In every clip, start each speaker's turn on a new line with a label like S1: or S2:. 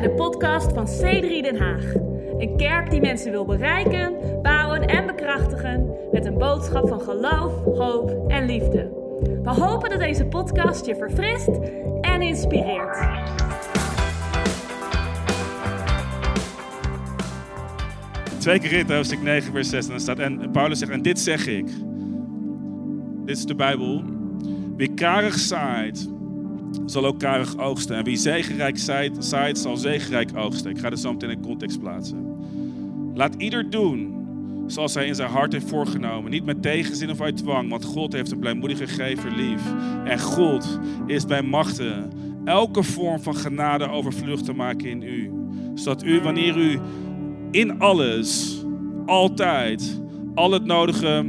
S1: bij de podcast van C3 Den Haag. Een kerk die mensen wil bereiken, bouwen en bekrachtigen met een boodschap van geloof, hoop en liefde. We hopen dat deze podcast je verfrist en inspireert.
S2: Twee in hoofdstuk 9, vers 6. En dan staat, en Paulus zegt, en dit zeg ik. Dit is de Bijbel. Wie karig zaait, zal ook karig oogsten. En wie zegenrijk zaait, zal zegenrijk oogsten. Ik ga dit zo meteen in context plaatsen. Laat ieder doen zoals hij in zijn hart heeft voorgenomen. Niet met tegenzin of uit dwang, want God heeft een blijmoedige gever lief. En God is bij machten elke vorm van genade overvlucht te maken in u. Zodat u, wanneer u in alles, altijd, al het nodige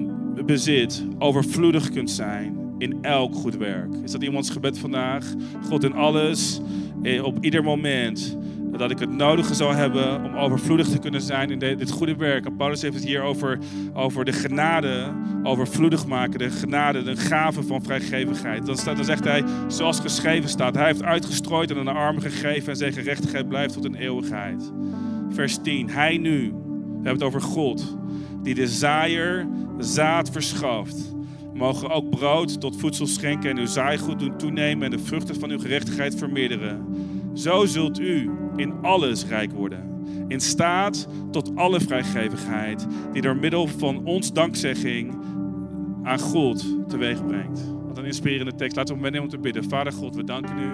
S2: bezit, overvloedig kunt zijn in elk goed werk. Is dat iemands gebed vandaag? God in alles, eh, op ieder moment. Dat ik het nodige zou hebben om overvloedig te kunnen zijn in dit goede werk. En Paulus heeft het hier over, over de genade, overvloedig maken. De genade, de gave van vrijgevigheid. Dan, staat, dan zegt hij, zoals geschreven staat. Hij heeft uitgestrooid en aan de armen gegeven en zijn gerechtigheid blijft tot een eeuwigheid. Vers 10. Hij nu, we hebben het over God, die de zaaier zaad verschaft mogen ook brood tot voedsel schenken en uw zaaigoed doen toenemen en de vruchten van uw gerechtigheid vermeerderen. Zo zult u in alles rijk worden. In staat tot alle vrijgevigheid, die door middel van ons dankzegging aan God teweeg brengt. Wat een inspirerende tekst. Laten we moment om te bidden. Vader God, we danken u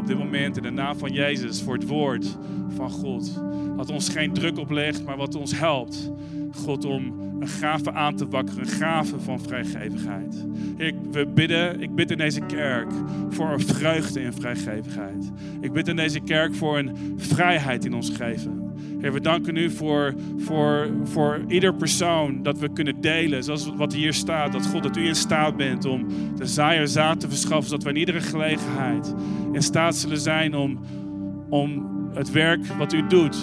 S2: op dit moment in de naam van Jezus voor het woord van God. Wat ons geen druk oplegt, maar wat ons helpt. God, om een gave aan te wakkeren, een gave van vrijgevigheid. Heer, we bidden, ik bid in deze kerk voor een vreugde in vrijgevigheid. Ik bid in deze kerk voor een vrijheid in ons geven. Heer, we danken u voor, voor, voor ieder persoon dat we kunnen delen, zoals wat hier staat. Dat God, dat u in staat bent om de zaaier zaad te verschaffen, zodat we in iedere gelegenheid in staat zullen zijn om, om het werk wat u doet,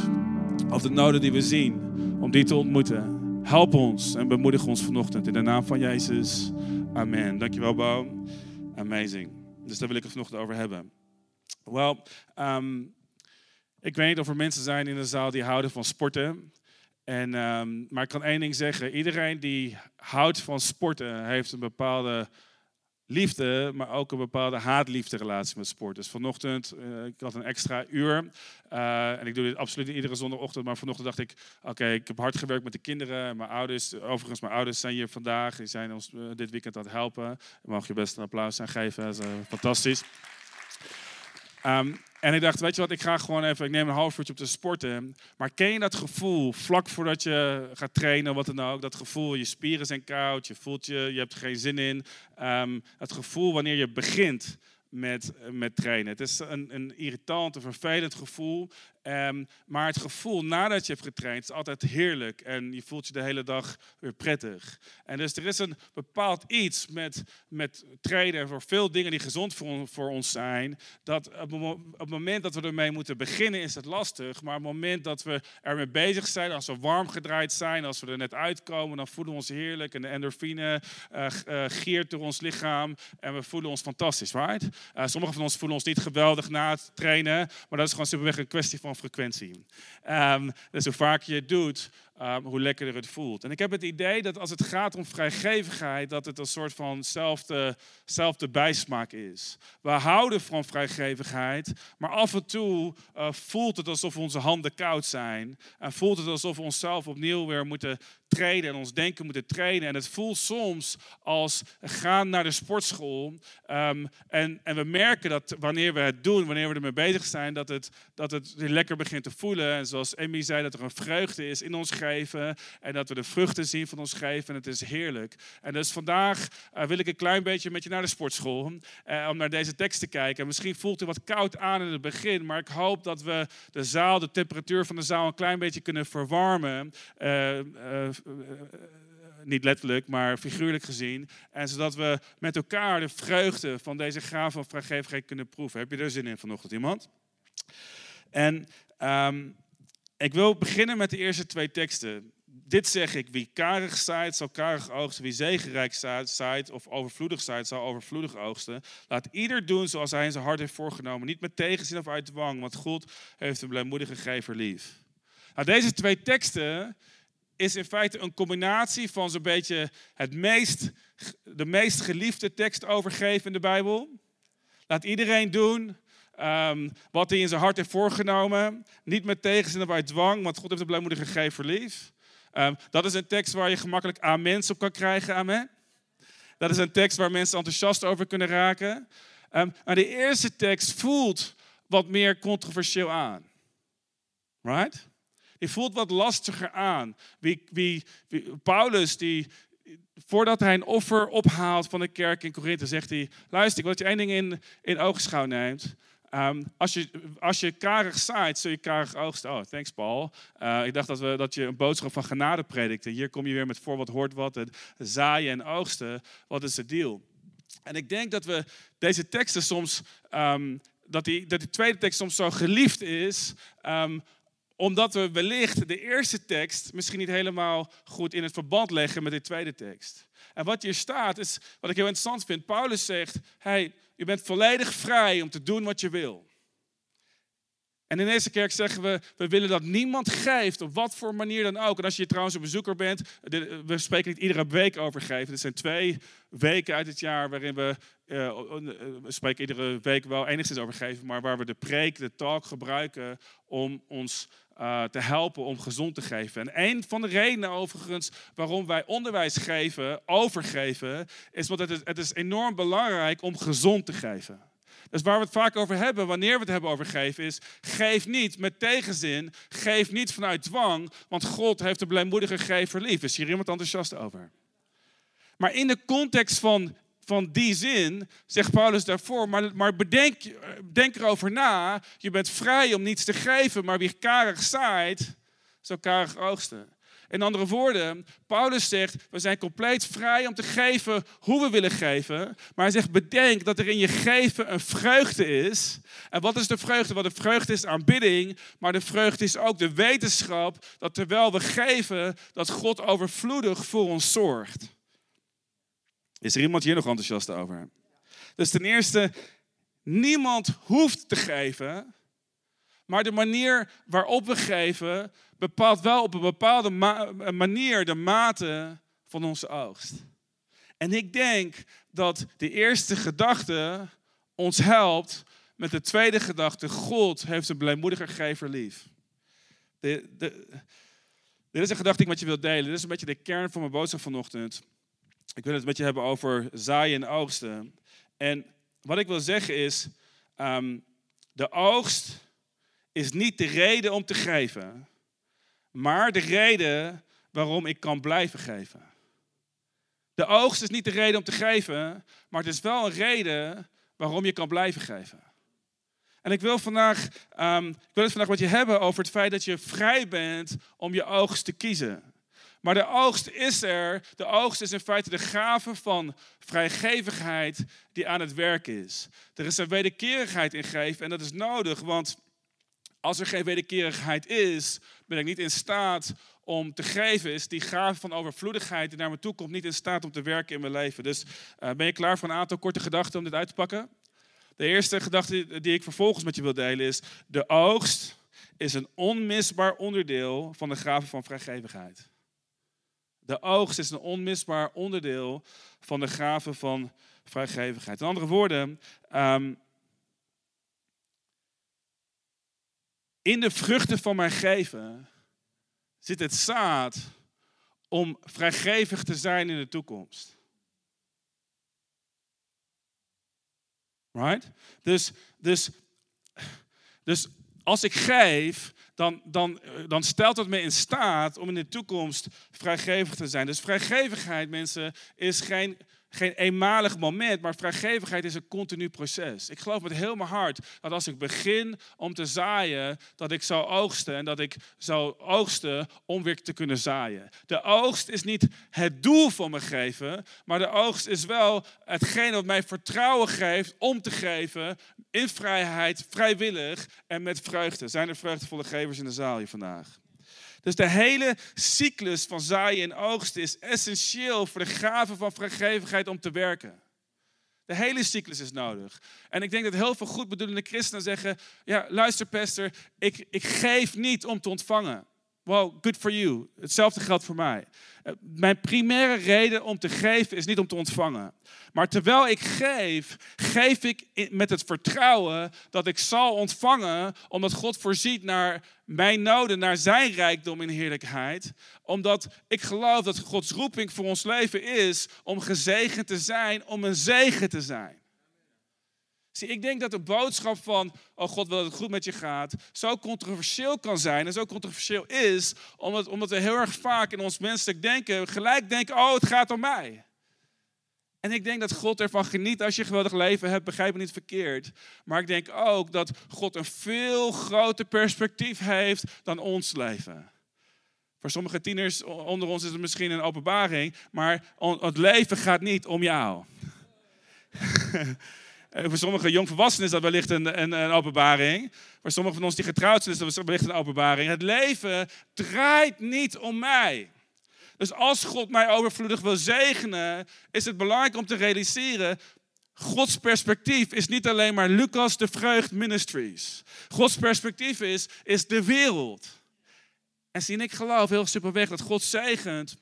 S2: of de noden die we zien, om die te ontmoeten. Help ons en bemoedig ons vanochtend in de naam van Jezus. Amen. Dankjewel, Bo. Amazing. Dus daar wil ik het vanochtend over hebben. Wel, um, ik weet niet of er mensen zijn in de zaal die houden van sporten. En, um, maar ik kan één ding zeggen. Iedereen die houdt van sporten heeft een bepaalde liefde, maar ook een bepaalde haat-liefde relatie met sport. Dus vanochtend, uh, ik had een extra uur. Uh, en ik doe dit absoluut iedere zondagochtend. Maar vanochtend dacht ik, oké, ik heb hard gewerkt met de kinderen. Mijn ouders, overigens, mijn ouders zijn hier vandaag. Die zijn ons uh, dit weekend aan het helpen. Mag je best een applaus aan geven. Dat is fantastisch. Um, en ik dacht, weet je wat, ik ga gewoon even, ik neem een half uurtje op te sporten. Maar ken je dat gevoel, vlak voordat je gaat trainen, wat dan ook, dat gevoel, je spieren zijn koud, je voelt je, je hebt er geen zin in. Um, het gevoel wanneer je begint met, met trainen. Het is een, een irritant, een vervelend gevoel. Um, maar het gevoel nadat je hebt getraind is altijd heerlijk. En je voelt je de hele dag weer prettig. En dus er is een bepaald iets met, met trainen en voor veel dingen die gezond voor, voor ons zijn. Dat op, het moment dat we ermee moeten beginnen is het lastig. Maar op het moment dat we ermee bezig zijn, als we warm gedraaid zijn, als we er net uitkomen, dan voelen we ons heerlijk. En de endorfine uh, uh, geert door ons lichaam. En we voelen ons fantastisch, right? Uh, sommigen van ons voelen ons niet geweldig na het trainen. Maar dat is gewoon simpelweg een kwestie van frequentie. Um, dus vaker je het doet, um, hoe lekkerder het voelt. En ik heb het idee dat als het gaat om vrijgevigheid, dat het een soort van zelfde, bijsmaak is. We houden van vrijgevigheid, maar af en toe uh, voelt het alsof onze handen koud zijn. En voelt het alsof we onszelf opnieuw weer moeten trainen en ons denken moeten trainen. En het voelt soms als gaan naar de sportschool. Um, en, en we merken dat wanneer we het doen, wanneer we ermee bezig zijn, dat het, dat het lekker begint te voelen. En zoals Emmy zei, dat er een vreugde is in ons En dat we de vruchten zien van ons geven. En het is heerlijk. En dus vandaag uh, wil ik een klein beetje met je naar de sportschool. Uh, om naar deze tekst te kijken. En misschien voelt het wat koud aan in het begin. Maar ik hoop dat we de zaal, de temperatuur van de zaal een klein beetje kunnen verwarmen. Uh, niet letterlijk, maar figuurlijk gezien. En zodat we met elkaar de vreugde van deze gave van vrijgevigheid kunnen proeven. Heb je er zin in vanochtend, iemand? En um, ik wil beginnen met de eerste twee teksten. dit zeg ik, wie karig zaait, zal karig oogsten. Wie zegenrijk zaait of overvloedig zaait, zal overvloedig oogsten. Laat ieder doen zoals hij in zijn hart heeft voorgenomen. Niet met tegenzin of uit dwang, want God heeft een blijmoedige gever lief. Nou, deze twee teksten is in feite een combinatie van zo'n beetje het meest, de meest geliefde tekst overgeven in de Bijbel. Laat iedereen doen um, wat hij in zijn hart heeft voorgenomen. Niet met tegenzin of uit dwang, want God heeft een blijmoedige gever lief. Um, dat is een tekst waar je gemakkelijk amen op kan krijgen. Amen. Dat is een tekst waar mensen enthousiast over kunnen raken. Um, maar de eerste tekst voelt wat meer controversieel aan. Right? Die voelt wat lastiger aan. Wie, wie, Paulus, die, voordat hij een offer ophaalt van de kerk in Korinthe, zegt hij: Luister, ik wil dat je één ding in, in oogschouw neemt. Um, als, je, als karig zaait, zul je karig oogsten. Oh, thanks Paul. Uh, ik dacht dat, we, dat je een boodschap van genade predikte. Hier kom je weer met voor wat hoort wat. Het zaaien en oogsten. Wat is de deal? En ik denk dat we deze teksten soms, um, dat, die, dat die tweede tekst soms zo geliefd is, um, omdat we wellicht de eerste tekst misschien niet helemaal goed in het verband leggen met de tweede tekst. En wat hier staat is, wat ik heel interessant vind. Paulus zegt, hey, je bent volledig vrij om te doen wat je wil. En in deze kerk zeggen we, we willen dat niemand geeft, op wat voor manier dan ook. En als je trouwens een bezoeker bent, we spreken niet iedere week over geven. Er zijn twee weken uit het jaar waarin we, uh, we spreken iedere week wel enigszins over geven, maar waar we de preek, de talk gebruiken om ons uh, te helpen om gezond te geven. En een van de redenen overigens waarom wij onderwijs geven, overgeven, is want het het is enorm belangrijk om gezond te geven. Dus waar we het vaak over hebben, wanneer we het hebben over geven, is geef niet met tegenzin, geef niet vanuit dwang, want God heeft de blijmoedige gever lief. Is hier iemand enthousiast over? Maar in de context van van die zin zegt Paulus daarvoor, maar, maar bedenk, denk erover na. Je bent vrij om niets te geven, maar wie karig zaait, zal karig oogsten. In andere woorden, Paulus zegt, we zijn compleet vrij om te geven hoe we willen geven. Maar hij zegt, bedenk dat er in je geven een vreugde is. En wat is de vreugde? Wat de vreugde is aanbidding, maar de vreugde is ook de wetenschap dat terwijl we geven, dat God overvloedig voor ons zorgt. Is er iemand hier nog enthousiast over? Dus ten eerste, niemand hoeft te geven, maar de manier waarop we geven bepaalt wel op een bepaalde manier de mate van onze oogst. En ik denk dat de eerste gedachte ons helpt met de tweede gedachte: God heeft een blijmoediger gever lief. De, de, dit is een gedachte die ik met je wil delen. Dit is een beetje de kern van mijn boodschap vanochtend. Ik wil het met je hebben over zaaien en oogsten. En wat ik wil zeggen is, um, de oogst is niet de reden om te geven, maar de reden waarom ik kan blijven geven. De oogst is niet de reden om te geven, maar het is wel een reden waarom je kan blijven geven. En ik wil, vandaag, um, ik wil het vandaag met je hebben over het feit dat je vrij bent om je oogst te kiezen. Maar de oogst is er. De oogst is in feite de gave van vrijgevigheid die aan het werk is. Er is een wederkerigheid in geven en dat is nodig, want als er geen wederkerigheid is, ben ik niet in staat om te geven. Is die gave van overvloedigheid die naar me toe komt niet in staat om te werken in mijn leven. Dus uh, ben je klaar voor een aantal korte gedachten om dit uit te pakken? De eerste gedachte die ik vervolgens met je wil delen is: de oogst is een onmisbaar onderdeel van de gave van vrijgevigheid. De oogst is een onmisbaar onderdeel van de gave van vrijgevigheid. In andere woorden, ehm, in de vruchten van mijn geven zit het zaad om vrijgevig te zijn in de toekomst. Right? Dus, dus, dus als ik geef, dan, dan, dan stelt dat me in staat om in de toekomst vrijgevig te zijn. Dus vrijgevigheid, mensen, is geen geen eenmalig moment, maar vrijgevigheid is een continu proces. Ik geloof met heel mijn hart dat als ik begin om te zaaien, dat ik zou oogsten en dat ik zou oogsten om weer te kunnen zaaien. De oogst is niet het doel van mijn geven, maar de oogst is wel hetgeen wat mij vertrouwen geeft om te geven in vrijheid, vrijwillig en met vreugde. Zijn er vreugdevolle gevers in de zaal hier vandaag? Dus de hele cyclus van zaaien en oogsten is essentieel voor de gave van vrijgevigheid om te werken. De hele cyclus is nodig. En ik denk dat heel veel goedbedoelende christenen zeggen: Ja, luister, pastor, ik, ik geef niet om te ontvangen. Wow, good for you. Hetzelfde geldt voor mij. Eh, mijn primaire reden om te geven is niet om te ontvangen. Maar terwijl ik geef, geef ik met het vertrouwen dat ik zal ontvangen, omdat God voorziet naar mijn noden, naar zijn rijkdom in heerlijkheid. Omdat ik geloof dat Gods roeping voor ons leven is om gezegend te zijn, om een zegen te zijn. Zie, ik denk dat de boodschap van, oh God wil dat het goed met je gaat, zo controversieel kan zijn en zo controversieel is, omdat, omdat we heel erg vaak in ons menselijk denken, gelijk denken, oh het gaat om mij. En ik denk dat God ervan geniet als je een geweldig leven hebt, begrijp me niet verkeerd. Maar ik denk ook dat God een veel groter perspectief heeft dan ons leven. Voor sommige tieners onder ons is het misschien een openbaring, maar het leven gaat niet om jou. Eh, voor sommige jongvolwassenen is dat wellicht een, een, een, openbaring. Voor sommigen van ons die getrouwd zijn is dat wellicht een openbaring. Het leven draait niet om mij. Dus als God mij overvloedig wil zegenen, is het belangrijk om te realiseren. Gods perspectief is niet alleen maar Lucas de Vreugd Ministries. Gods perspectief is, is de wereld. En zie ik geloof heel superweg dat God zegent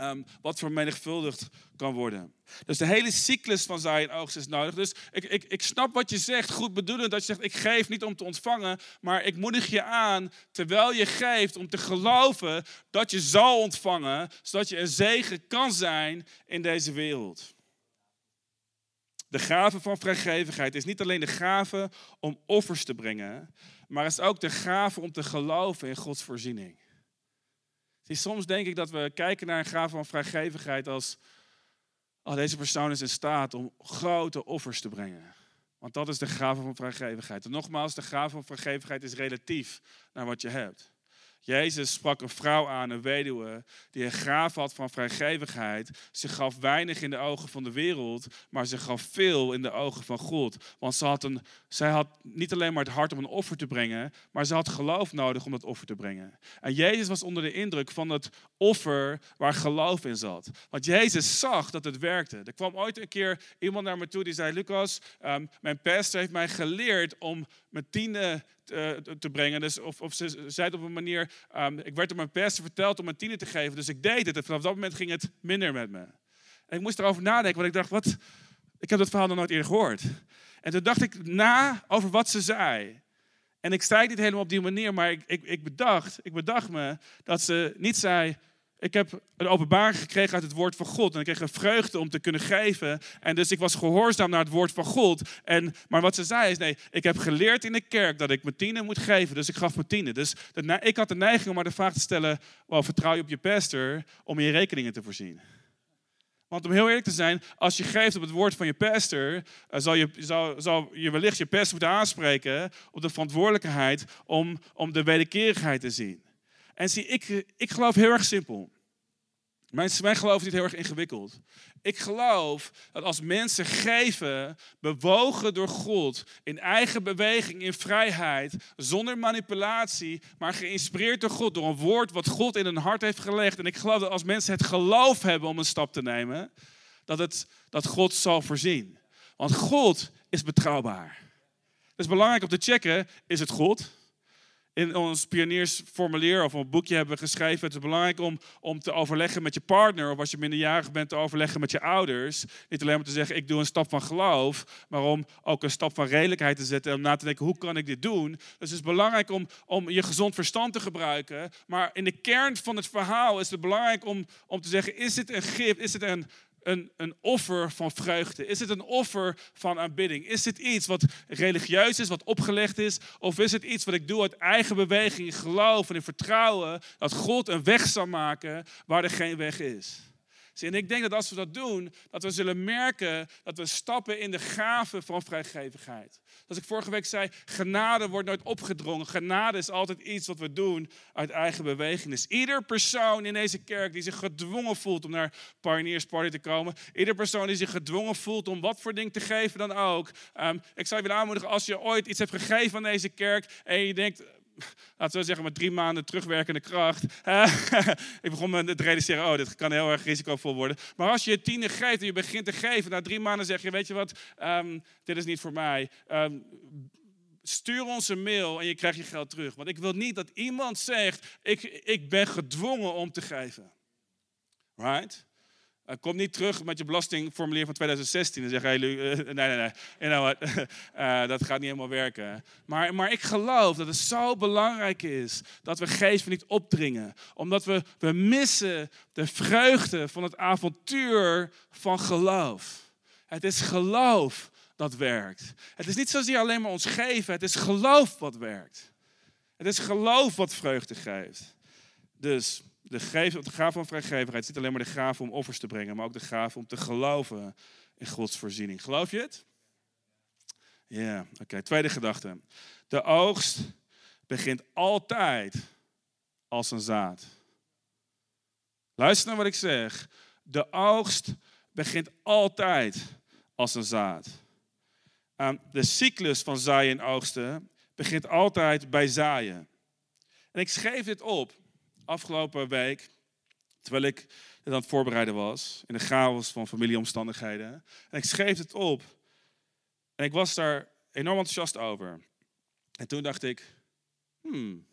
S2: um, wat vermenigvuldigd kan worden. Dus de hele cyclus van zaai en oogst is nodig. Dus ik, ik, ik snap wat je zegt, goed bedoelend, dat je zegt, ik geef niet om te ontvangen, maar ik moedig je aan, terwijl je geeft, om te geloven dat je zal ontvangen, zodat je een zegen kan zijn in deze wereld. De gave van vrijgevigheid is niet alleen de gave om offers te brengen, maar is ook de gave om te geloven in Gods voorziening. Soms denk ik dat we kijken naar een gave van vrijgevigheid als Oh, deze persoon is in staat om grote offers te brengen. Want dat is de gave van vrijgevigheid. En nogmaals, de gave van vrijgevigheid is relatief naar wat je hebt. Jezus sprak een vrouw aan, een weduwe, die een graaf had van vrijgevigheid. Ze gaf weinig in de ogen van de wereld, maar ze gaf veel in de ogen van God. Want ze had een, zij had niet alleen maar het hart om een offer te brengen, maar ze had geloof nodig om dat offer te brengen. En Jezus was onder de indruk van het offer waar geloof in zat. Want Jezus zag dat het werkte. Er kwam ooit een keer iemand naar me toe die zei: Lucas, um, mijn pastor heeft mij geleerd om mijn tiende eh, te brengen. Dus of, of ze zei het op een manier, um, ik werd door mijn pastor verteld om mijn tiende te geven. Dus ik deed het en vanaf dat moment ging het minder met me. En ik moest erover nadenken, want ik dacht, wat, ik heb dat verhaal nog nooit eerder gehoord. En toen dacht ik na over wat ze zei. En ik zei het niet helemaal op die manier, maar ik, ik, ik, bedacht, ik bedacht me dat ze niet zei, ik heb een openbaring gekregen uit het woord van God. En ik kreeg een vreugde om te kunnen geven. En dus ik was gehoorzaam naar het woord van God. En, maar wat ze zei is, nee, ik heb geleerd in de kerk dat ik mijn tienen moet geven. Dus ik gaf mijn tienen. Dus ik had de neiging om maar de vraag te stellen, well, vertrouw je op je pastor om je rekeningen te voorzien? Want om heel eerlijk te zijn, als je geeft op het woord van je pastor, eh, zal je, zal, zal je wellicht je pastor moeten aanspreken op de verantwoordelijkheid om, om de wederkerigheid te zien. En zie, ik, ik geloof heel erg simpel. Mijn, geloof is niet heel erg ingewikkeld. Ik geloof dat als mensen geven, bewogen door God, in eigen beweging, in vrijheid, zonder manipulatie, maar geïnspireerd door God, door een woord wat God in hun hart heeft gelegd. En ik geloof dat als mensen het geloof hebben om een stap te nemen, dat, het, dat God zal voorzien. Want God is betrouwbaar. Het is belangrijk om te checken, is het God? In ons pioniersformulier of een boekje hebben geschreven. Het is belangrijk om, om te overleggen met je partner. Of als je minderjarig bent, te overleggen met je ouders. Niet alleen maar te zeggen, ik doe een stap van geloof. Maar om ook een stap van redelijkheid te zetten. En om na te denken, hoe kan ik dit doen? Dus het is belangrijk om, om je gezond verstand te gebruiken. Maar in de kern van het verhaal is het belangrijk om, om te zeggen, is dit een gift? Is het een een, een offer van vreugde? Is het een offer van aanbidding? Is het iets wat religieus is, wat opgelegd is? Of is het iets wat ik doe uit eigen beweging, in geloof en in vertrouwen dat God een weg zal maken waar er geen weg is? En ik denk dat als we dat doen, dat we zullen merken dat we stappen in de gave van vrijgevigheid. Als ik vorige week zei, genade wordt nooit opgedrongen. Genade is altijd iets wat we doen uit eigen beweging. Dus ieder persoon in deze kerk die zich gedwongen voelt om naar Pioneers Party te komen. Ieder persoon die zich gedwongen voelt om wat voor ding te geven dan ook. Um, ik zou je willen aanmoedigen, als je ooit iets hebt gegeven aan deze kerk en je denkt, laten we zeggen, met drie maanden terugwerkende kracht. ik begon me te realiseren, oh, dit kan heel erg risicovol worden. Maar als je tiende geeft en je begint te geven, na drie maanden zeg je, weet je wat, ehm, dit is niet voor mij. Ehm, stuur ons een mail en je krijgt je geld terug. Want ik wil niet dat iemand zegt, ik, ik ben gedwongen om te geven. Right? Uh, kom niet terug met je belastingformulier van 2016 en zeg, hey, nee, nee, nee? Uh, dat gaat niet helemaal werken. Maar, maar ik geloof dat het zo belangrijk is dat we geven niet opdringen. Omdat we, we missen de vreugde van het avontuur van geloof. Het is geloof dat werkt. Het is niet zozeer alleen maar ons geven, het is geloof wat werkt. Het is geloof wat vreugde geeft. Dus de, gave, de van vrijgevigheid is niet alleen maar de gave om offers te brengen, maar ook de gave om te geloven in Gods voorziening. Geloof je het? Ja, oké. Tweede gedachte. De oogst begint altijd als een zaad. Luister naar wat ik zeg. De oogst begint altijd als een zaad. Ehm, de cyclus van zaaien en oogsten begint altijd bij zaaien. En ik schreef dit op afgelopen week, terwijl ik aan het voorbereiden was, in de chaos van familieomstandigheden. En ik schreef het op. En ik was daar enorm enthousiast over. En toen dacht ik, hmm,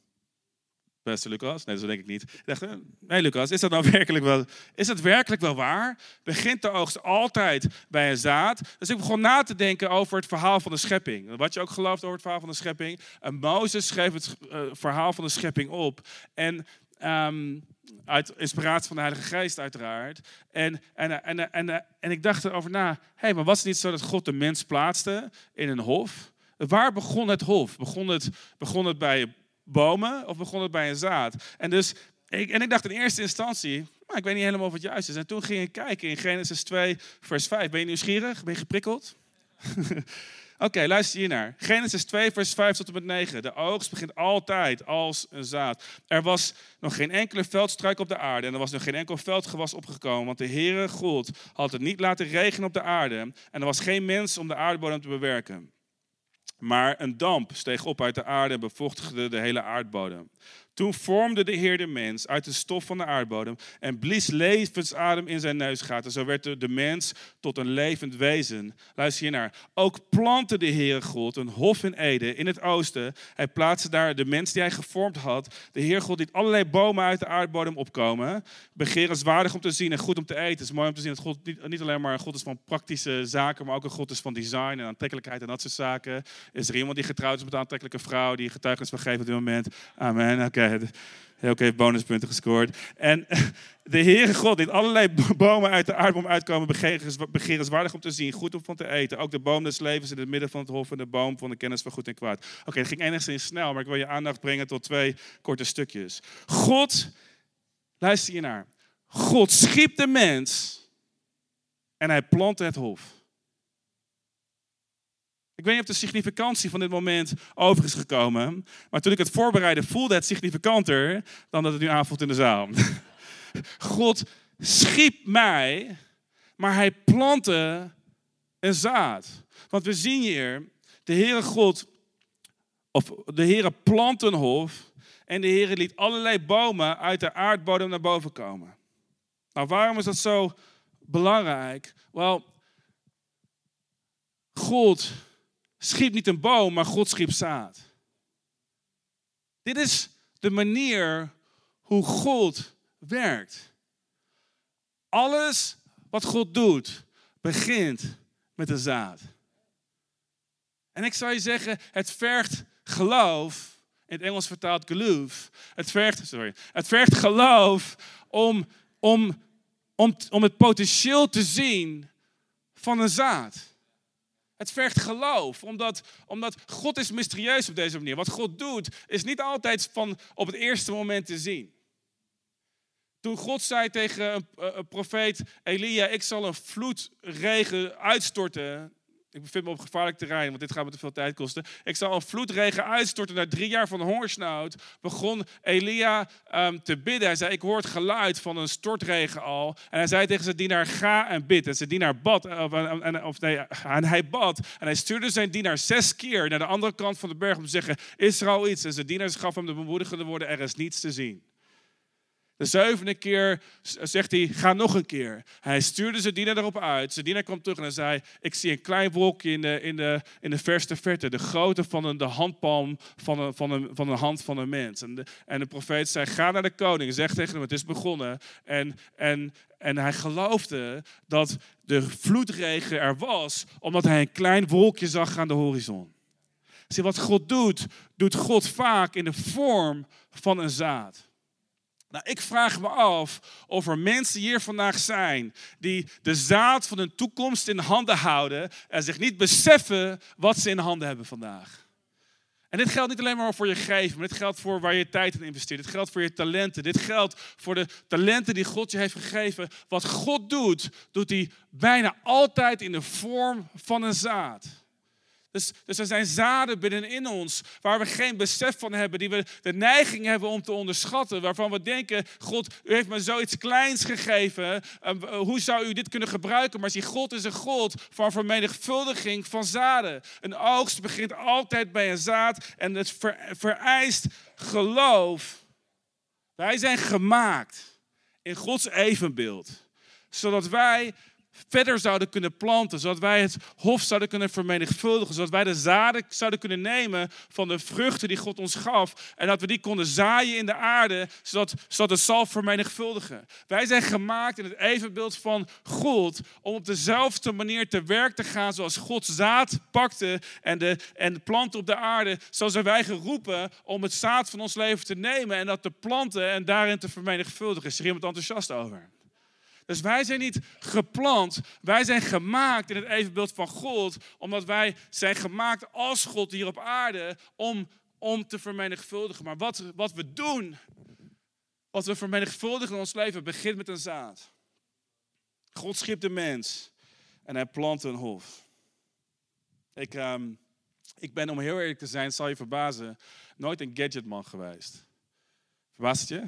S2: beste Lucas, nee, dat denk ik niet. Ik dacht, eh, nee Lucas, is dat nou werkelijk wel, is dat werkelijk wel waar? Begint de oogst altijd bij een zaad? Dus ik begon na te denken over het verhaal van de schepping. Wat je ook gelooft over het verhaal van de schepping. En Mozes schreef het uh, verhaal van de schepping op. En Um, uit inspiratie van de Heilige Geest uiteraard. En, en, en, en, en ik dacht erover na, hé, hey, maar was het niet zo dat God de mens plaatste in een hof? Waar begon het hof? Begon het, begon het bij bomen of begon het bij een zaad? En, dus, ik, en ik dacht in eerste instantie, maar ik weet niet helemaal het juist is. En toen ging ik kijken in Genesis 2, vers 5. Ben je nieuwsgierig? Ben je geprikkeld? Oké, luister hier naar. Genesis 2, vers 5 tot en met 9. De oogst begint altijd als een zaad. Er was nog geen enkele veldstruik op de aarde en er was nog geen enkel veldgewas opgekomen, want de Heere God had het niet laten regenen op de aarde en er was geen mens om de aardbodem te bewerken. Maar een damp steeg op uit de aarde en bevochtigde de hele aardbodem. Toen vormde de Heer de mens uit de stof van de aardbodem en blies levensadem in zijn neusgaten. Zo werd de mens tot een levend wezen. Luister hier naar. Ook plantte de Heere God een hof in Ede in het oosten. Hij plaatste daar de mens die hij gevormd had. De Heer God liet allerlei bomen uit de aardbodem opkomen. Begerenswaardig om te zien en goed om te eten. Het is mooi om te zien dat God niet, niet alleen maar een God is van praktische zaken, maar ook een God is van design en aantrekkelijkheid en dat soort zaken. Is er iemand die getrouwd is met een aantrekkelijke vrouw die getuigenis van geeft op dit moment? Amen. Oké. Oké, bonuspunten gescoord. En de Heere God liet allerlei bomen uit de aardboom uitkomen, begerenswaardig om te zien, goed om van te eten. Ook de boom des levens in het midden van het hof en de boom van de kennis van goed en kwaad. Oké, het ging enigszins snel, maar ik wil je aandacht brengen tot twee korte stukjes. God, luister je naar. God schiep de mens en hij plantte het hof. Ik weet niet of de significantie van dit moment over is gekomen. Maar toen ik het voorbereidde, voelde het significanter dan dat het nu aanvoelt in de zaal. God schiep mij, maar hij plantte een zaad. Want we zien hier, de Heere God, of de Heere plant een hof. En de Heere liet allerlei bomen uit de aardbodem naar boven komen. Nou, waarom is dat zo belangrijk? Wel, God schiep niet een boom, maar God schiep zaad. Dit is de manier hoe God werkt. Alles wat God doet, begint met een zaad. En ik zou je zeggen, het vergt geloof, in het Engels vertaald geloof. Het vergt, sorry, het vergt geloof om, om, om, om het potentieel te zien van een zaad. Het vergt geloof, omdat, omdat God is mysterieus op deze manier. Wat God doet, is niet altijd van op het eerste moment te zien. Toen God zei tegen een, profeet Elia, ik zal een vloedregen uitstorten ik bevind me op gevaarlijk terrein, want dit gaat me te veel tijd kosten. Ik zal een vloedregen uitstorten na drie jaar van hongersnood. Begon Elia um, te bidden. Hij zei, ik hoor het geluid van een stortregen al. En hij zei tegen zijn dienaar, ga en bid. En zijn dienaar bad, of, en, of nee, en hij bad. En hij stuurde zijn dienaar zes keer naar de andere kant van de berg om te zeggen, is er al iets? En zijn dienaar gaf hem de bemoedigende woorden, er is niets te zien. De zevende keer zegt hij, ga nog een keer. Hij stuurde zijn dienaar erop uit. Zijn dienaar kwam terug en hij zei, ik zie een klein wolkje in de, in de, in de verste verte. De grootte van een, de handpalm van een, van, een, van een hand van een mens. En de, en de profeet zei, ga naar de koning. Zeg tegen hem, het is begonnen. En, en, en hij geloofde dat de vloedregen er was, omdat hij een klein wolkje zag aan de horizon. Zie, wat God doet, doet God vaak in de vorm van een zaad. Nou, ik vraag me af of er mensen hier vandaag zijn die de zaad van hun toekomst in handen houden en zich niet beseffen wat ze in handen hebben vandaag. En dit geldt niet alleen maar voor je geven, maar dit geldt voor waar je tijd in investeert. Dit geldt voor je talenten. Dit geldt voor de talenten die God je heeft gegeven. Wat God doet, doet hij bijna altijd in de vorm van een zaad. Dus, dus er zijn zaden binnenin ons waar we geen besef van hebben, die we de neiging hebben om te onderschatten, waarvan we denken, God, u heeft me zoiets kleins gegeven, ehm, hoe zou u dit kunnen gebruiken? Maar zie, God is een God van vermenigvuldiging van zaden. Een oogst begint altijd bij een zaad en het vereist geloof. Wij zijn gemaakt in Gods evenbeeld, zodat wij verder zouden kunnen planten, zodat wij het hof zouden kunnen vermenigvuldigen, zodat wij de zaden zouden kunnen nemen van de vruchten die God ons gaf en dat we die konden zaaien in de aarde, zodat, zodat het zal vermenigvuldigen. Wij zijn gemaakt in het evenbeeld van God om op dezelfde manier te werk te gaan zoals God zaad pakte en de, en planten op de aarde. Zo zijn wij geroepen om het zaad van ons leven te nemen en dat te planten en daarin te vermenigvuldigen. Is er iemand enthousiast over? Dus wij zijn niet geplant, wij zijn gemaakt in het evenbeeld van God, omdat wij zijn gemaakt als God hier op aarde om, om te vermenigvuldigen. Maar wat, wat we doen, wat we vermenigvuldigen in ons leven, begint met een zaad. God schiep de mens en hij plant een hof. Ik, ehm, ik ben, om heel eerlijk te zijn, zal je verbazen, nooit een gadgetman geweest. Verbaast het je?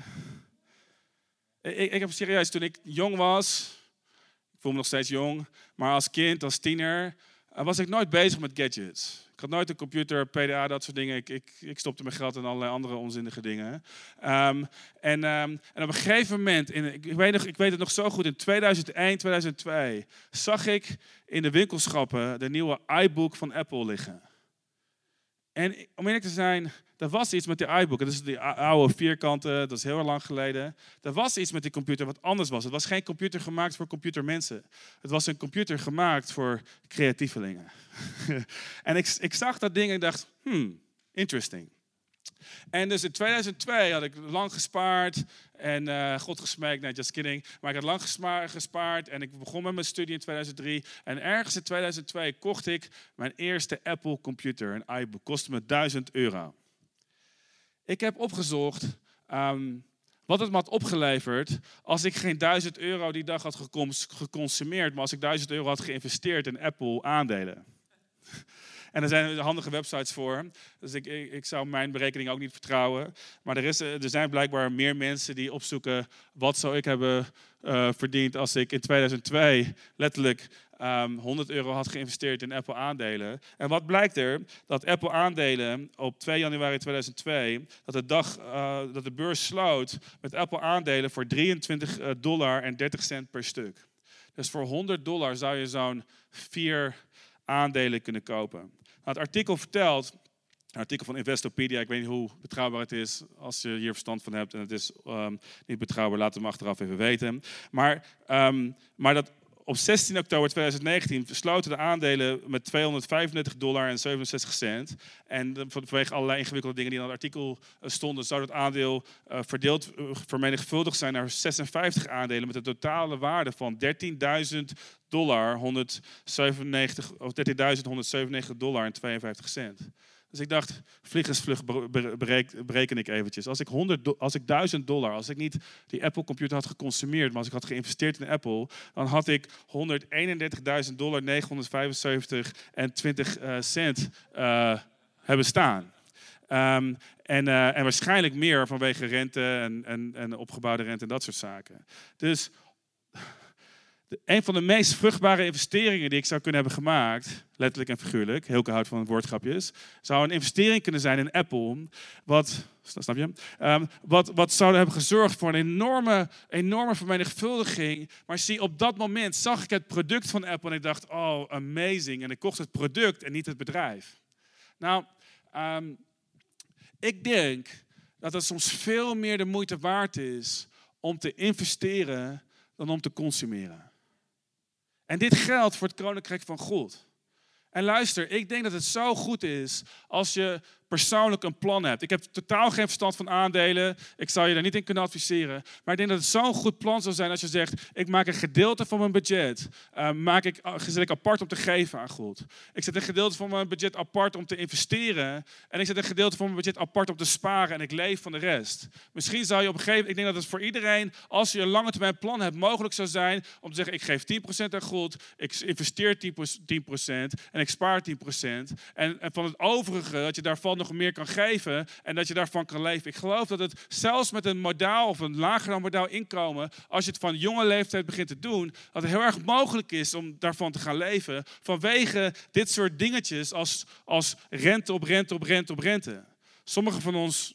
S2: Ik, ik heb serieus, toen ik jong was, ik voel me nog steeds jong, maar als kind, als tiener, eh, was ik nooit bezig met gadgets. Ik had nooit een computer, PDA, dat soort dingen. Ik, ik, stopte mijn geld in allerlei andere onzinnige dingen. Um, en, um, en, op een gegeven moment, in, ik, weet ik weet het nog zo goed, in 2001, 2002, zag ik in de winkelschappen de nieuwe iBook van Apple liggen. En om eerlijk te zijn, er was iets met die iBook. Dat is die oude vierkante, dat is heel lang geleden. Er was iets met die computer wat anders was. Het was geen computer gemaakt voor computermensen. Het was een computer gemaakt voor creatievelingen. en ik, ik zag dat ding en ik dacht, hmm, interesting. En dus in 2002 had ik lang gespaard en uh, God gesmeekt, nee, just kidding. Maar ik had lang gespaard en ik begon met mijn studie in 2003. En ergens in 2002 kocht ik mijn eerste Apple computer, een iBook. Kostte me 1000 euro. Ik heb opgezocht ehm, wat het me had opgeleverd als ik geen 1000 euro die dag had geconsumeerd, maar als ik 1000 euro had geïnvesteerd in Apple aandelen. En er zijn handige websites voor. Dus ik, ik, zou mijn berekening ook niet vertrouwen. Maar er, is, er zijn blijkbaar meer mensen die opzoeken wat zou ik hebben uh, verdiend als ik in 2002 letterlijk um, ehm, 100 euro had geïnvesteerd in Apple aandelen. En wat blijkt er? Dat Apple aandelen op 2 januari 2002, dat de dag uh, dat de beurs sloot met Apple aandelen voor 23 eh, dollar en 30 cent per stuk. Dus voor 100 dollar zou je zo'n vier aandelen kunnen kopen. Nou, het artikel vertelt een artikel van Investopedia. Ik weet niet hoe betrouwbaar het is als je hier verstand van hebt. En het is um, niet betrouwbaar, laat hem achteraf even weten. Maar, um, maar dat op 16 oktober 2019 sloten de aandelen met 235 dollar en 67 cent. En vanwege allerlei ingewikkelde dingen die in het artikel eh, stonden, zou het aandeel uh, verdeeld, uh, vermenigvuldigd zijn naar 56 aandelen met een totale waarde van 13.000 dollar, 197, of 13.197 dollar en 52 cent. Dus ik dacht, vliegensvlug bereken ik eventjes. Als ik, 100 als ik 1000 dollar, als ik niet die Apple computer had geconsumeerd, maar als ik had geïnvesteerd in Apple, dan had ik 131.000 dollar 975 en 20 uh, eh, cent uh, hebben staan. Um, en, uh, en waarschijnlijk meer vanwege rente en, en, en opgebouwde rente en dat soort zaken. Dus een van de meest vruchtbare investeringen die ik zou kunnen hebben gemaakt, letterlijk en figuurlijk, heel houdt van woordgrapjes, zou een investering kunnen zijn in Apple, wat, snap je, um, wat, wat zou hebben gezorgd voor een enorme, enorme vermenigvuldiging. Maar zie, op dat moment zag ik het product van Apple en ik dacht, oh, amazing. En ik kocht het product en niet het bedrijf. Nou, um, ik denk dat het soms veel meer de moeite waard is om te investeren dan om te consumeren. En dit geldt voor het koninkrijk van God. En luister, ik denk dat het zo goed is als je persoonlijk een plan hebt. Ik heb totaal geen verstand van aandelen. Ik zal je daar niet in kunnen adviseren. Maar ik denk dat het zo'n goed plan zou zijn als je zegt: ik maak een gedeelte van mijn budget, uh, maak ik, uh, zet ik apart om te geven aan God. Ik zet een gedeelte van mijn budget apart om te investeren. En ik zet een gedeelte van mijn budget apart om te sparen. En ik leef van de rest. Misschien zou je op een gegeven moment, ik denk dat het voor iedereen, als je een lange termijn plan hebt, mogelijk zou zijn om te zeggen: ik geef 10% aan God, ik investeer 10%, en ik spaar 10%. En, en van het overige, dat je daarvan nog meer kan geven en dat je daarvan kan leven. Ik geloof dat het zelfs met een modaal of een lager dan modaal inkomen, als je het van jonge leeftijd begint te doen, dat het heel erg mogelijk is om daarvan te gaan leven vanwege dit soort dingetjes als, als rente op rente op rente op rente. Sommigen van ons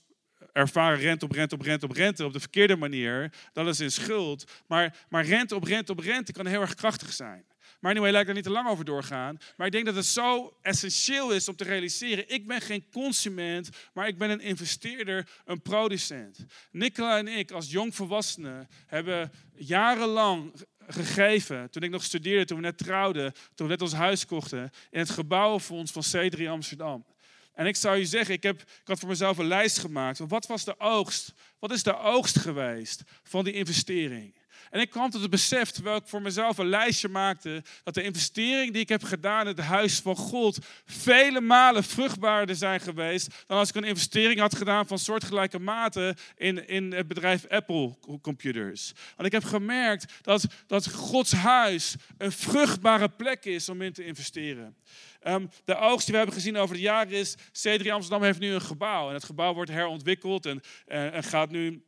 S2: ervaren rente op rente op rente op rente op de verkeerde manier. Dat is in schuld. Maar, maar rente op rente op rente kan heel erg krachtig zijn. Maar anyway, laat ik er niet te lang over doorgaan. Maar ik denk dat het zo essentieel is om te realiseren. Ik ben geen consument, maar ik ben een investeerder, een producent. Nicola en ik als jongvolwassenen hebben jarenlang gegeven, toen ik nog studeerde, toen we net trouwden, toen we net ons huis kochten, in het gebouwenfonds van C3 Amsterdam. En ik zou je zeggen, ik, heb, ik had voor mezelf een lijst gemaakt. Wat was de oogst? Wat is de oogst geweest van die investering? En ik kwam tot het besef, terwijl ik voor mezelf een lijstje maakte, dat de investering die ik heb gedaan in het huis van God vele malen vruchtbaarder zijn geweest dan als ik een investering had gedaan van soortgelijke mate in, in het bedrijf Apple Computers. Want ik heb gemerkt dat, dat Gods huis een vruchtbare plek is om in te investeren. Um, de oogst die we hebben gezien over de jaren is, C3 Amsterdam heeft nu een gebouw. En het gebouw wordt herontwikkeld en, uh, en gaat nu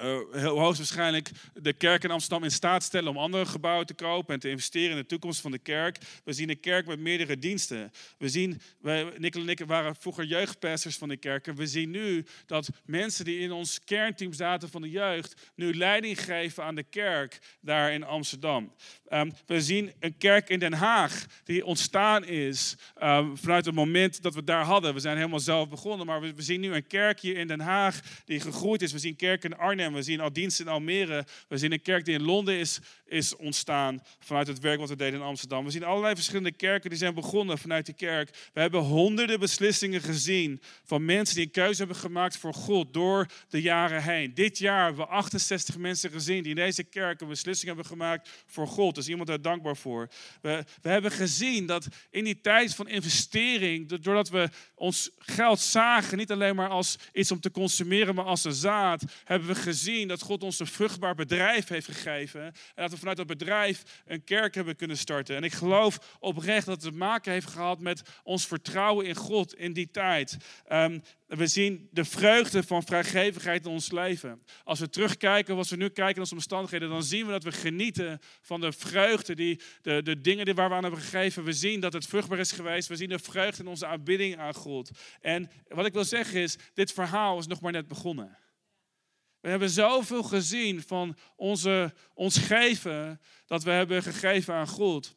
S2: uh, heel hoogstwaarschijnlijk de kerk in Amsterdam in staat stellen om andere gebouwen te kopen en te investeren in de toekomst van de kerk. We zien een kerk met meerdere diensten. We zien, wij, en ik waren vroeger jeugdpastors van de kerken. We zien nu dat mensen die in ons kernteam zaten van de jeugd, nu leiding geven aan de kerk daar in Amsterdam. Ehm, we zien een kerk in Den Haag die ontstaan is um, vanuit het moment dat we daar hadden. We zijn helemaal zelf begonnen, maar we, we zien nu een kerk hier in Den Haag die gegroeid is. We zien kerken in Arnhem we zien al diensten in Almere. We zien een kerk die in Londen is, is ontstaan vanuit het werk wat we deden in Amsterdam. We zien allerlei verschillende kerken die zijn begonnen vanuit die kerk. We hebben honderden beslissingen gezien van mensen die een keuze hebben gemaakt voor God door de jaren heen. Dit jaar hebben we 68 mensen gezien die in deze kerk een beslissing hebben gemaakt voor God. Dus iemand daar dankbaar voor. We, we hebben gezien dat in die tijd van investering, doordat we ons geld zagen, niet alleen maar als iets om te consumeren, maar als een zaad, hebben we gezien dat God ons een vruchtbaar bedrijf heeft gegeven. En dat we vanuit dat bedrijf een kerk hebben kunnen starten. En ik geloof oprecht dat het te maken heeft gehad met ons vertrouwen in God in die tijd. Ehm, we zien de vreugde van vrijgevigheid in ons leven. Als we terugkijken, als we nu kijken naar onze omstandigheden, dan zien we dat we genieten van de vreugde, die, de, de dingen die waar we aan hebben gegeven. We zien dat het vruchtbaar is geweest. We zien de vreugde in onze aanbidding aan God. En wat ik wil zeggen is, dit verhaal is nog maar net begonnen. We hebben zoveel gezien van onze, ons geven dat we hebben gegeven aan God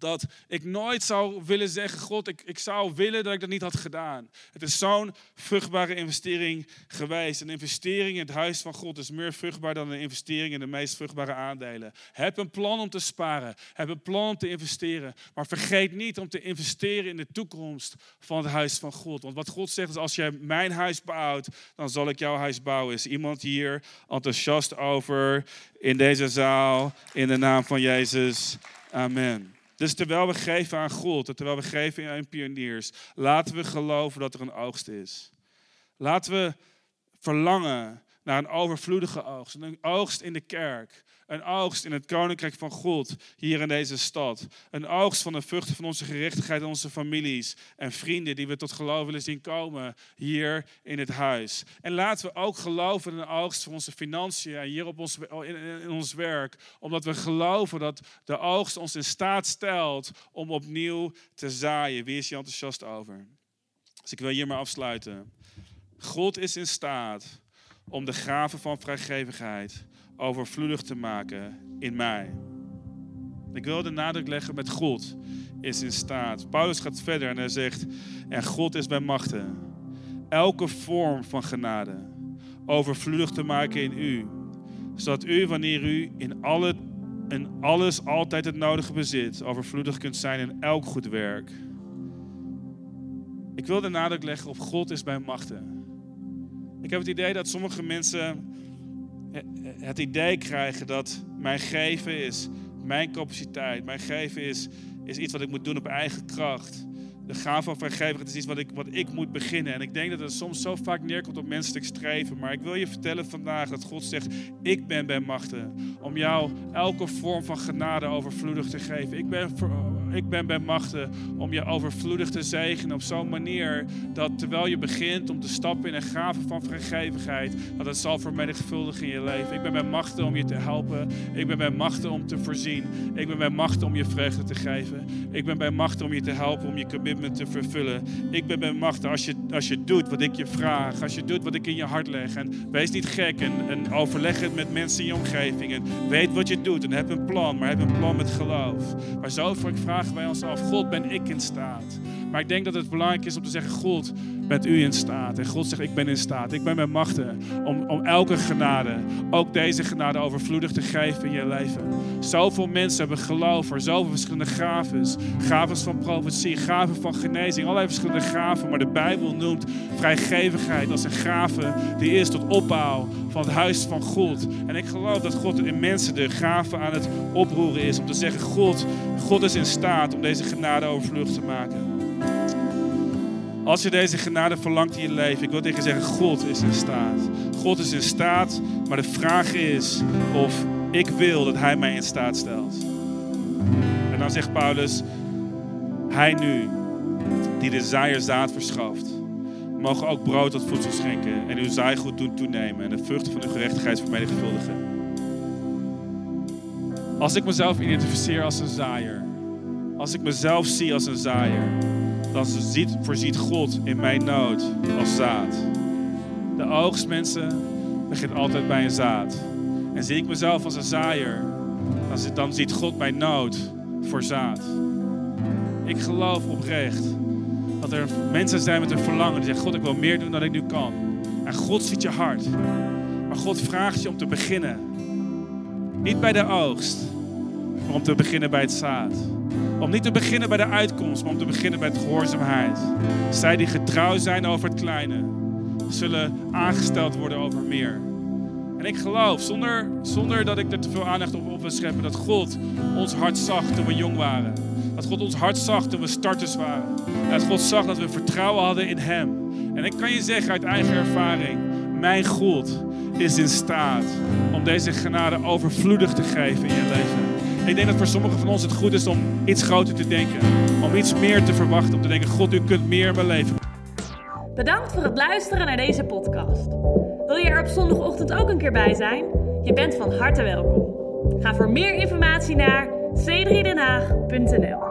S2: dat ik nooit zou willen zeggen, God, ik, ik zou willen dat ik dat niet had gedaan. Het is zo'n vruchtbare investering geweest. Een investering in het huis van God is meer vruchtbaar dan een investering in de meest vruchtbare aandelen. Heb een plan om te sparen. Heb een plan om te investeren. Maar vergeet niet om te investeren in de toekomst van het huis van God. Want wat God zegt is, als jij mijn huis bouwt, dan zal ik jouw huis bouwen. Is iemand hier enthousiast over in deze zaal? In de naam van Jezus. Amen. Dus terwijl we geven aan God, terwijl we geven aan pioniers, laten we geloven dat er een oogst is. Laten we verlangen naar een overvloedige oogst. Een oogst in de kerk. Een oogst in het koninkrijk van God hier in deze stad. Een oogst van de vruchten van onze gerechtigheid en onze families en vrienden die we tot geloof willen zien komen hier in het huis. En laten we ook geloven in een oogst van onze financiën en hier op ons, in, ons werk. Omdat we geloven dat de oogst ons in staat stelt om opnieuw te zaaien. Wie is hier enthousiast over? Dus ik wil hier maar afsluiten. God is in staat om de gave van vrijgevigheid overvloedig te maken in mij. Ik wil de nadruk leggen met God is in staat. Paulus gaat verder en hij zegt, en God is bij machten elke vorm van genade overvloedig te maken in u. Zodat u, wanneer u in, alle, in alles altijd het nodige bezit, overvloedig kunt zijn in elk goed werk. Ik wil de nadruk leggen op God is bij machten. Ik heb het idee dat sommige mensen het idee krijgen dat mijn geven is mijn capaciteit. Mijn geven is, is iets wat ik moet doen op eigen kracht. De gave van vrijgevigheid is iets wat ik, wat ik moet beginnen. En ik denk dat het soms zo vaak neerkomt op menselijk streven. Maar ik wil je vertellen vandaag dat God zegt: Ik ben bij machten om jou elke vorm van genade overvloedig te geven. Ik ben ik ben bij machten om je overvloedig te zegenen op zo'n manier dat terwijl je begint om te stappen in een gave van vrijgevigheid, dat het zal vermenigvuldigen in je leven. Ik ben bij machten om je te helpen. Ik ben bij machten om te voorzien. Ik ben bij machten om je vreugde te geven. Ik ben bij machten om je te helpen om je commitment te vervullen. Ik ben bij machten als je, als je doet wat ik je vraag, als je doet wat ik in je hart leg. En wees niet gek en, en overleg het met mensen in je omgeving. En weet wat je doet en heb een plan, maar heb een plan met geloof. Maar zo ik vraag vragen wij ons af, God, ben ik in staat? Maar ik denk dat het belangrijk is om te zeggen, God, bent u in staat? En God zegt, ik ben in staat. Ik ben met machten om, om elke genade, ook deze genade overvloedig te geven in je leven. Zoveel mensen hebben geloof voor zoveel verschillende gaven. Gaven van profetie, gaven van genezing, allerlei verschillende gaven. Maar de Bijbel noemt vrijgevigheid als een gave die is tot opbouw van het huis van God. En ik geloof dat God in mensen de gaven aan het oproeren is om te zeggen, God, God is in staat om deze genade overvloedig te maken. Als je deze genade verlangt in je leven, ik wil tegen je zeggen, God is in staat. God is in staat, maar de vraag is of ik wil dat Hij mij in staat stelt. En dan zegt Paulus, Hij nu, die de zaaier zaad verschaft, mogen ook brood tot voedsel schenken en uw zaaigoed doen toenemen en de vruchten van uw gerechtigheid vermenigvuldigen. Als ik mezelf identificeer als een zaaier, als ik mezelf zie als een zaaier, dan ziet, voorziet God in mijn nood als zaad. De oogst, mensen, begint altijd bij een zaad. En zie ik mezelf als een zaaier, dan, dan ziet God mijn nood voor zaad. Ik geloof oprecht dat er mensen zijn met een verlangen die zeggen: God, ik wil meer doen dan ik nu kan. En God ziet je hart. Maar God vraagt je om te beginnen. Niet bij de oogst, maar om te beginnen bij het zaad. Om niet te beginnen bij de uitkomst, maar om te beginnen bij de gehoorzaamheid. Zij die getrouw zijn over het kleine, zullen aangesteld worden over meer. En ik geloof, zonder, zonder dat ik er te veel aandacht op, op wil scheppen, dat God ons hart zag toen we jong waren. Dat God ons hart zag toen we starters waren. En dat God zag dat we vertrouwen hadden in Hem. En ik kan je zeggen uit eigen ervaring, mijn God is in staat om deze genade overvloedig te geven in je leven. Ik denk dat voor sommigen van ons het goed is om iets groter te denken. Om iets meer te verwachten. Om te denken, God, u kunt meer in mijn leven.
S1: Bedankt voor het luisteren naar deze podcast. Wil je er op zondagochtend ook een keer bij zijn? Je bent van harte welkom. Ga voor meer informatie naar c3denhaag.nl